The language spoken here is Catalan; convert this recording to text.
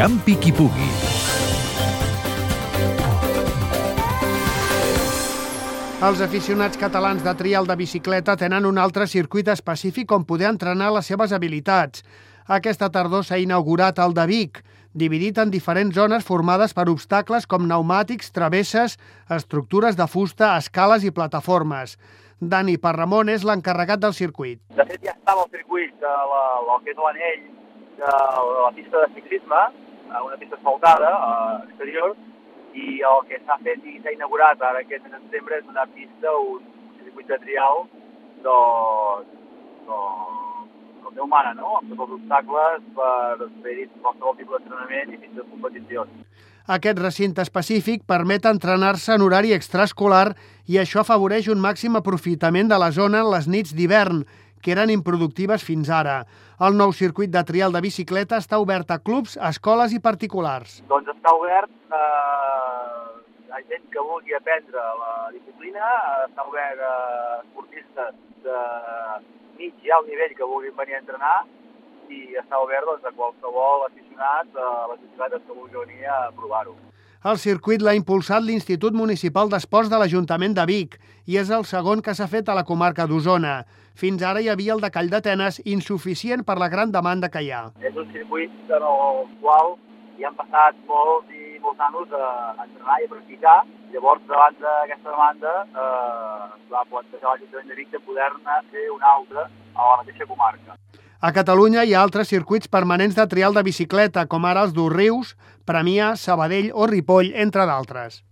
Campi qui pugui. Els aficionats catalans de trial de bicicleta tenen un altre circuit específic on poder entrenar les seves habilitats. Aquesta tardor s'ha inaugurat el de Vic, dividit en diferents zones formades per obstacles com pneumàtics, travesses, estructures de fusta, escales i plataformes. Dani Parramon és l'encarregat del circuit. De fet, ja estava el circuit de la, el que és l'anell de la pista de ciclisme, eh, una pista asfaltada a exterior, i el que s'ha fet i s'ha inaugurat ara aquest mes de setembre és una pista, un circuit de trial de, de, del Déu Mare, no? amb tots els obstacles per fer qualsevol tipus d'entrenament i fins de competicions. Aquest recinte específic permet entrenar-se en horari extraescolar i això afavoreix un màxim aprofitament de la zona en les nits d'hivern, que eren improductives fins ara. El nou circuit de trial de bicicleta està obert a clubs, escoles i particulars. Doncs està obert eh, a gent que vulgui aprendre la disciplina, eh, està obert a esportistes de mig i alt nivell que vulguin venir a entrenar i està obert doncs, a qualsevol aficionat a les bicicletes que vulgui venir a provar-ho. El circuit l'ha impulsat l'Institut Municipal d'Esports de l'Ajuntament de Vic i és el segon que s'ha fet a la comarca d'Osona. Fins ara hi havia el de Call d'Atenes, insuficient per la gran demanda que hi ha. És un circuit en el qual hi han passat molts i molts anys a entrenar i a practicar. Llavors, davant d'aquesta demanda, eh, es va plantejar l'Ajuntament de Vic de poder-ne fer un altre a la mateixa comarca. A Catalunya hi ha altres circuits permanents de trial de bicicleta, com ara els d'Urrius, Premià, Sabadell o Ripoll, entre d'altres.